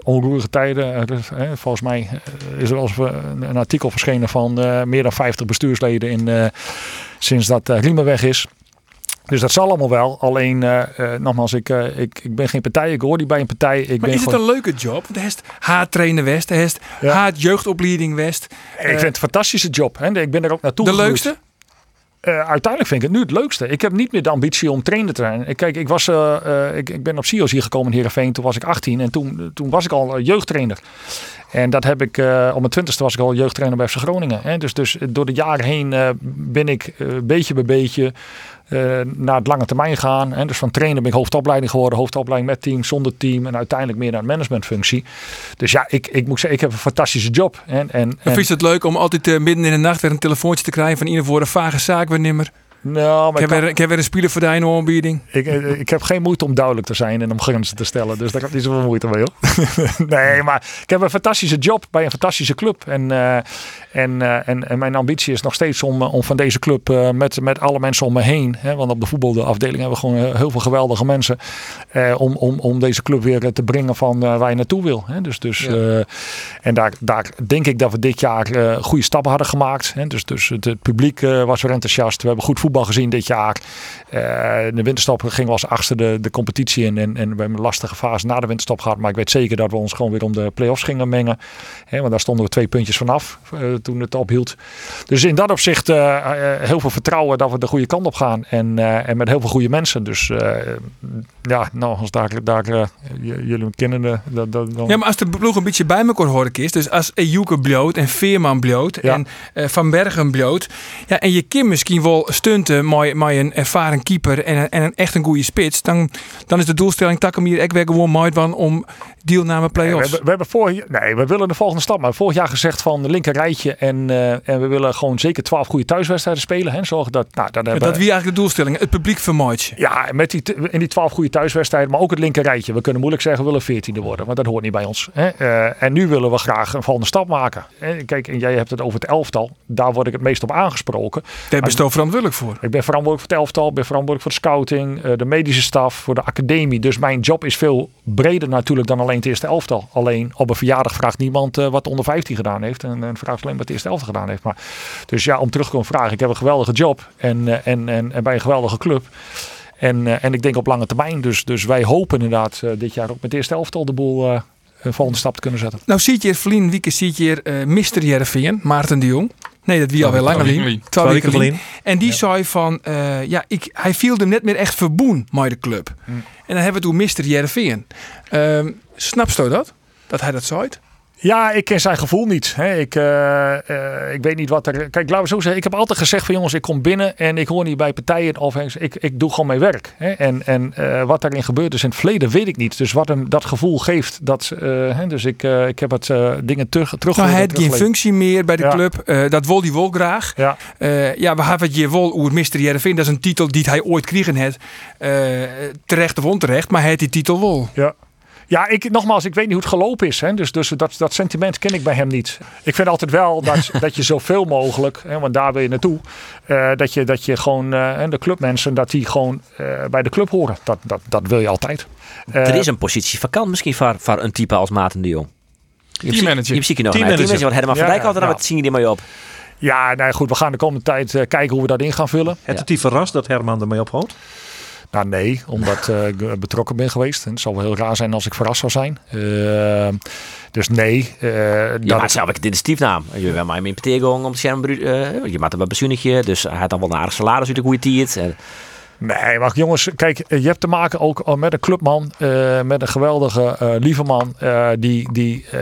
onroerige tijden... volgens mij is er wel eens een, artikel verschenen van meer dan 50 bestuursleden in, sinds dat weg is. Dus dat zal allemaal wel. Alleen, uh, uh, nogmaals, ik, uh, ik, ik ben geen partij. Ik hoor niet bij een partij. Ik maar ben is het een leuke job? Want heeft haat-trainer West. Hij heeft ja. haat-jeugdopleiding West. ik vind het een fantastische job. Hè. Ik ben er ook naartoe De gegroeid. leukste? Uh, uiteindelijk vind ik het nu het leukste. Ik heb niet meer de ambitie om trainer te zijn. Kijk, ik, was, uh, uh, ik, ik ben op SIOS hier gekomen in Heerenveen. Toen was ik 18 en toen, toen was ik al jeugdtrainer. En dat heb ik, op mijn twintigste was ik al jeugdtrainer bij FC Groningen. Hè. Dus, dus door de jaren heen ben ik beetje bij beetje uh, naar het lange termijn gaan. Dus van trainer ben ik hoofdopleiding geworden. Hoofdopleiding met team, zonder team. En uiteindelijk meer naar een managementfunctie. Dus ja, ik, ik moet zeggen, ik heb een fantastische job. En, en, en... Vind je het leuk om altijd uh, midden in de nacht weer een telefoontje te krijgen van ieder voor een vage zaak Nou, Ik maar heb, ik, weer, ik heb weer een speler voor de aanbieding. ik, eh, ik heb geen moeite om duidelijk te zijn en om grenzen te stellen. Dus daar heb ik niet zoveel moeite mee, nee, maar ik heb een fantastische job bij een fantastische club. En, eh, en, eh, en, en mijn ambitie is nog steeds om, om van deze club met, met alle mensen om me heen. Hè, want op de voetbalafdeling hebben we gewoon heel veel geweldige mensen. om, om, om deze club weer te brengen van waar je naartoe wil. Hè. Dus, dus, en daar, daar denk ik dat we dit jaar goede stappen hadden gemaakt. Hè. Dus, dus het, publiek was weer enthousiast. We hebben goed voetbal gezien dit jaar. Eh, de winterstop ging was achter de, de competitie in. En, en we hebben een lastige fase na de winterstop gehad. Maar ik weet zeker dat we ons gewoon weer om de play-offs gingen mengen. Hè, want daar stonden we twee puntjes vanaf eh, toen het ophield. Dus in dat opzicht eh, heel veel vertrouwen dat we de goede kant op gaan. En, en met heel veel goede mensen. Dus ja, nou, als daar, daar jullie kennen, dat, dan... Ja, maar als de ploeg een beetje bij elkaar horen is, dus als Ejuke bloot en Veerman bloot Ja. en Van Bergen bloot, ja, en je kan misschien wel stunten met, met een ervaren keeper en, en echt een goede spits, dan, dan is de doelstelling tak hem hier echt weer gewoon mooi om deelname Nee, we, play-offs. hebben, we hebben vorig, nee, we willen de volgende stap. Maar vorig jaar gezegd van de linker rijtje. En, eh, en we willen gewoon zeker 12 goede thuiswedstrijden spelen. Hè. Zorgen dat, nou, Ja, hebben, dat wie eigenlijk de doelstelling? Het publiek vermooit je. Ja, met die, in die 12 goede thuiswedstrijden, maar ook het linker rijtje. We kunnen moeilijk zeggen we willen 14e worden, want dat hoort niet bij ons. Hè. Eh, en nu willen we graag een volgende stap maken. Kijk, en jij hebt het over het elftal. Daar word ik het meest op aangesproken. Daar ben je toch verantwoordelijk voor. Ik ben verantwoordelijk voor het elftal, ben verantwoordelijk voor de scouting, eh, de medische staf, voor de academie. Dus mijn job is veel breder natuurlijk dan alleen het eerste elftal. Alleen op een verjaardag vraagt niemand eh, wat de onder 15 gedaan heeft. En, en vraagt alleen wat het eerste elftal gedaan heeft. Maar, dus ja, om terug te komen vragen. Ik heb een geweldige job en, eh, en, en, en bij een geweldige club. En, eh, en ik denk op lange termijn. Dus, dus wij hopen inderdaad eh, dit jaar ook met het eerste elftal de boel eh, een volgende stap te kunnen zetten. Nou ziet je Vlien Wieke ziet je uh, Mr. Jereveen, Maarten de Jong. Nee, dat wie alweer geleden. Twee weken geleden. En die zei van, eh, ja, ik, hij viel er net meer echt verboen met de club. En dan hebben we toen Mr. Jereveen. Ehm snap je dat? Dat hij dat zei? Ja, ik ken zijn gevoel niet. Hè. Ik, eh, eh, ik weet niet wat er. Kijk, laten we zo zeggen. Ik heb altijd gezegd van jongens, ik kom binnen en ik hoor niet bij partijen of ik, ik doe gewoon mijn werk. Hè. En, en eh, wat daarin gebeurd is in het verleden weet ik niet. Dus wat hem dat gevoel geeft, dat. hè, dus ik, ik heb het dingen terug terug. Nou, hij had geen functie meer bij de Ja. club. Dat wil hij wel graag. Ja, ja, we hebben het je wel over Mr. Jereveen. Dat is een titel die hij ooit kregen. Eh, terecht of onterecht, maar hij had die titel wel. ja. Ja, ik, nogmaals, ik weet niet hoe het gelopen is. Hè. Dus, dus dat, dat sentiment ken ik bij hem niet. Ik vind altijd wel dat, dat je zoveel mogelijk, hè, want daar wil je naartoe, eh, dat, je, dat je gewoon, eh, de clubmensen, dat die gewoon eh, bij de club horen. Dat, dat, dat wil je altijd. Eh, Er is een positie vakant misschien voor, voor een type als Maarten de Jong. Teammanager. Je nog een Teammanager. teammanager, want Herman van Ja, Dijk altijd ja. wat zien jullie ermee op. Ja, nou goed, we gaan de komende tijd kijken hoe we dat in gaan vullen. Het het die verrast dat Herman ermee ophoudt? Nou nee, omdat eh, ik betrokken ben geweest. En het zal wel heel raar zijn als ik verrast zou zijn. Eh, dus nee. eh, Ja, dat maar zelf ik dit is stiefnaam. Je bent mij in Petegong om uh, je maakt een pensioenetje, dus hij had dan wel een aardig salaris uit de goede tijd. Nee, maar jongens, kijk, je hebt te maken ook met een clubman, eh, met een geweldige eh, lieve man, eh, die, die eh,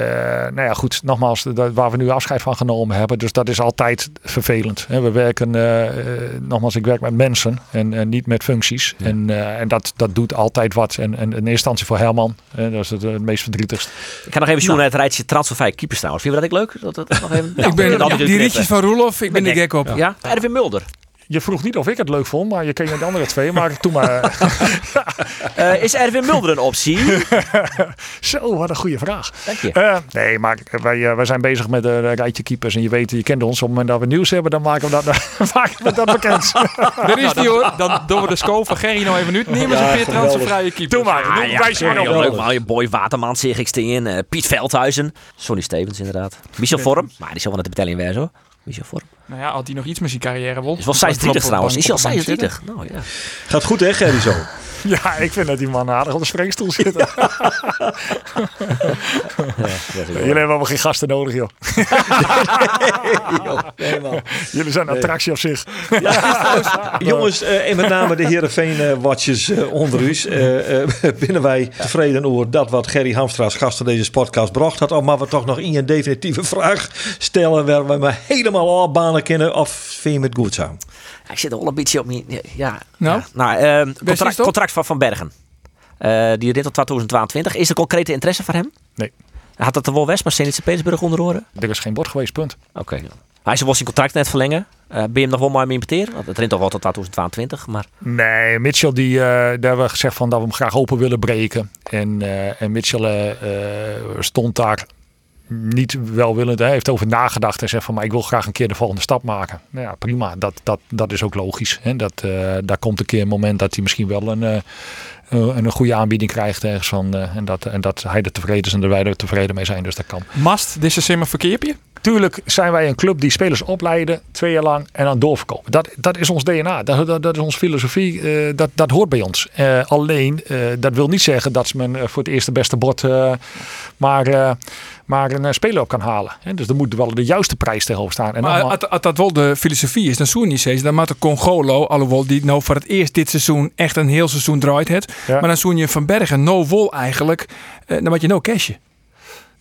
nou ja, goed, nogmaals, dat, waar we nu afscheid van genomen hebben. Dus dat is altijd vervelend. Hè. We werken, eh, eh, nogmaals, ik werk met mensen en, en niet met functies. En, eh, en dat, dat doet altijd wat. En, en in eerste instantie voor Herman, hè, dat is het, eh, het meest verdrietigst. ik ga nog even zoeken naar het rijtje transfervrij keepers trouwens. Vind je dat ik leuk? Dat, dat, nog even, ik ben, die ritjes van Roelof, ik ben er gek op. Ja, Erwin Mulder. Je vroeg niet of ik het leuk vond, maar je ken de andere twee. Maar toen maar. Uh, is Erwin Mulder een optie? Zo, wat een goede vraag. Dank je. Uh, nee, maar wij, uh, wij zijn bezig met een rijtje keepers. En je weet, je kent ons. Op het moment dat we nieuws hebben, dan maken we dat, maken we dat bekend. Daar is die hoor. Dan doen we de scope van Gerry nou even uit. Nemen ze een keer transfervrije keeper. Doe maar. Doe, ja, wijs je maar op. leuk man. Je Boy Waterman, zeg ik in. Uh, Piet Veldhuizen. Sonny Stevens inderdaad. Michel Vorm. Maar die zal wel naar de betelling weer zo. Michel Vorm. Nou ja, had hij nog iets met zijn carrière wil. Is wel 26 trouwens. Is hij al 26? Nou ja. Gaat goed hè, Gerry zo? Ja, ik vind dat die man aardig op de spreekstoel zit. ja, Jullie hebben wel geen gasten nodig, joh. nee, man. Jullie zijn een attractie op zich. Jongens, uh, en met name de Heerenveen-watchers uh, onder u. Uh, binnen wij tevreden over dat wat Gerry Hamstra als gast in deze podcast bracht had. Of maar we toch nog in een definitieve vraag stellen waar we me helemaal al banen kennen of vind je het goed zo? Ik zit wel een beetje op. Ja, nou, ja. nou uh, contract, contract van Van Bergen. Uh, die rit tot 2022. Is er concrete interesse voor hem? Nee. Had dat de wel West, maar Zenit Petersburg onder oren? Er is geen bord geweest, punt. Oké. Hij zou wel zijn contract net verlengen. Uh, ben je hem nog wel mooi mee importeren? Want Het rent toch wel tot 2022, maar... Nee, Mitchell, die, uh, daar hebben we gezegd van dat we hem graag open willen breken. En, uh, en Mitchell stond daar niet welwillend. Heeft over nagedacht en zegt van, maar ik wil graag een keer de volgende stap maken. Nou ja, prima. Dat, dat, dat is ook logisch. Hè? Dat, daar komt een keer een moment dat hij misschien wel een een goede aanbieding krijgt ergens van. en, dat, en dat hij er tevreden is en dat wij er tevreden mee zijn. Dus dat kan. Mast deze simmer verkeerpje? Tuurlijk zijn wij een club die spelers opleiden, twee jaar lang en dan doorverkopen. Dat, dat is ons DNA, dat, dat, dat is onze filosofie, uh, dat, dat hoort bij ons. Uh, alleen, uh, dat wil niet zeggen dat ze men voor het eerste beste bord maar, maar een speler op kan halen. Dus er moet wel de juiste prijs tegenover staan. En maar als dat wel de filosofie is, dan zoen niet steeds. Dan maakt de Congolo, alhoewel die nou voor het eerst dit seizoen echt een heel seizoen draait het. Ja. Maar dan zoen je Van Bergen, no wol eigenlijk, dan moet je no cashje.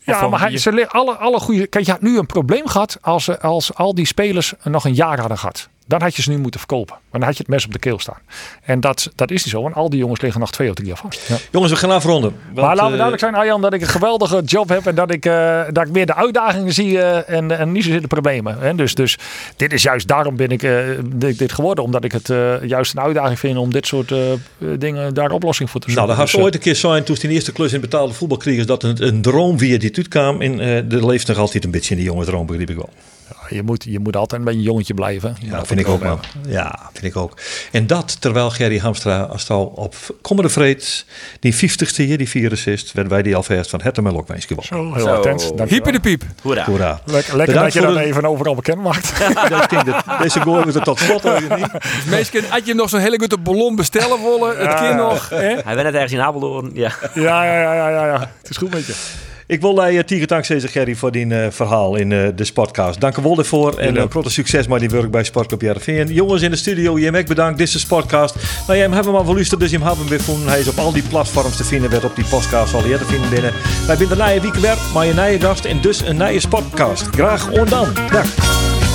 Ja, maar hij, ze, alle, alle goede. Kijk, je had nu een probleem gehad als, als al die spelers nog een jaar hadden gehad. Dan had je ze nu moeten verkopen. Maar dan had je het mes op de keel staan. En dat, dat is niet zo. Want al die jongens liggen nog twee of drie jaar vast. Ja. Jongens, we gaan afronden. Want, maar laten we duidelijk zijn, Arjan, dat ik een geweldige job heb. En dat ik, uh, dat ik meer de uitdagingen zie uh, en, en niet zozeer de problemen. Hè? Dus, dus dit is juist, daarom ben ik uh, dit, dit, geworden. Omdat ik het juist een uitdaging vind om dit soort dingen daar oplossing voor te zoeken. Nou, dat had dus, ooit een keer zijn toen die eerste klus in betaalde voetbal kreeg. Is dat een, een droom via die tuut kwam. En er leeft nog altijd een beetje in die jonge droom, begreep ik wel je, moet, je moet altijd een beetje jongetje blijven. Ja, vind ik ook, man. Ja, vind ik ook. En dat terwijl Gerry Hamstra als al op komende vreed, die 50ste hier, die virus is, werden wij die alvast van het en ook wens Zo, heel attent. Hyper de piep. Hoera. Hoera. Lekker, lekker dat je dat even overal bekend maakt. Deze gooi we er tot slot niet. Meestal had je nog zo'n hele goede ballon bestellen willen. Het kind nog. Hè? Hij werd net ergens in Apeldoorn. Ja. Ja, ja, ja, ja, ja. Het is goed met je. Ik wil uh, Tiger dank zeggen, Gerry, voor die uh, verhaal in uh, de Sportcast. Dank je wel daarvoor. En uh, grote succes met die werk bij Sportclub Jereveen. Jongens in de studio, je hebt bedankt. Dit is de Sportcast. Nou, jij hebben hem al verluisterd, dus je hem hebben weer gevonden. Hij is op al die platforms te vinden, werd op die podcast je te vinden binnen. Wij zijn de nieuwe week weer, maar je nieuwe gast en dus een nieuwe Sportcast. Graag ondan. Dag.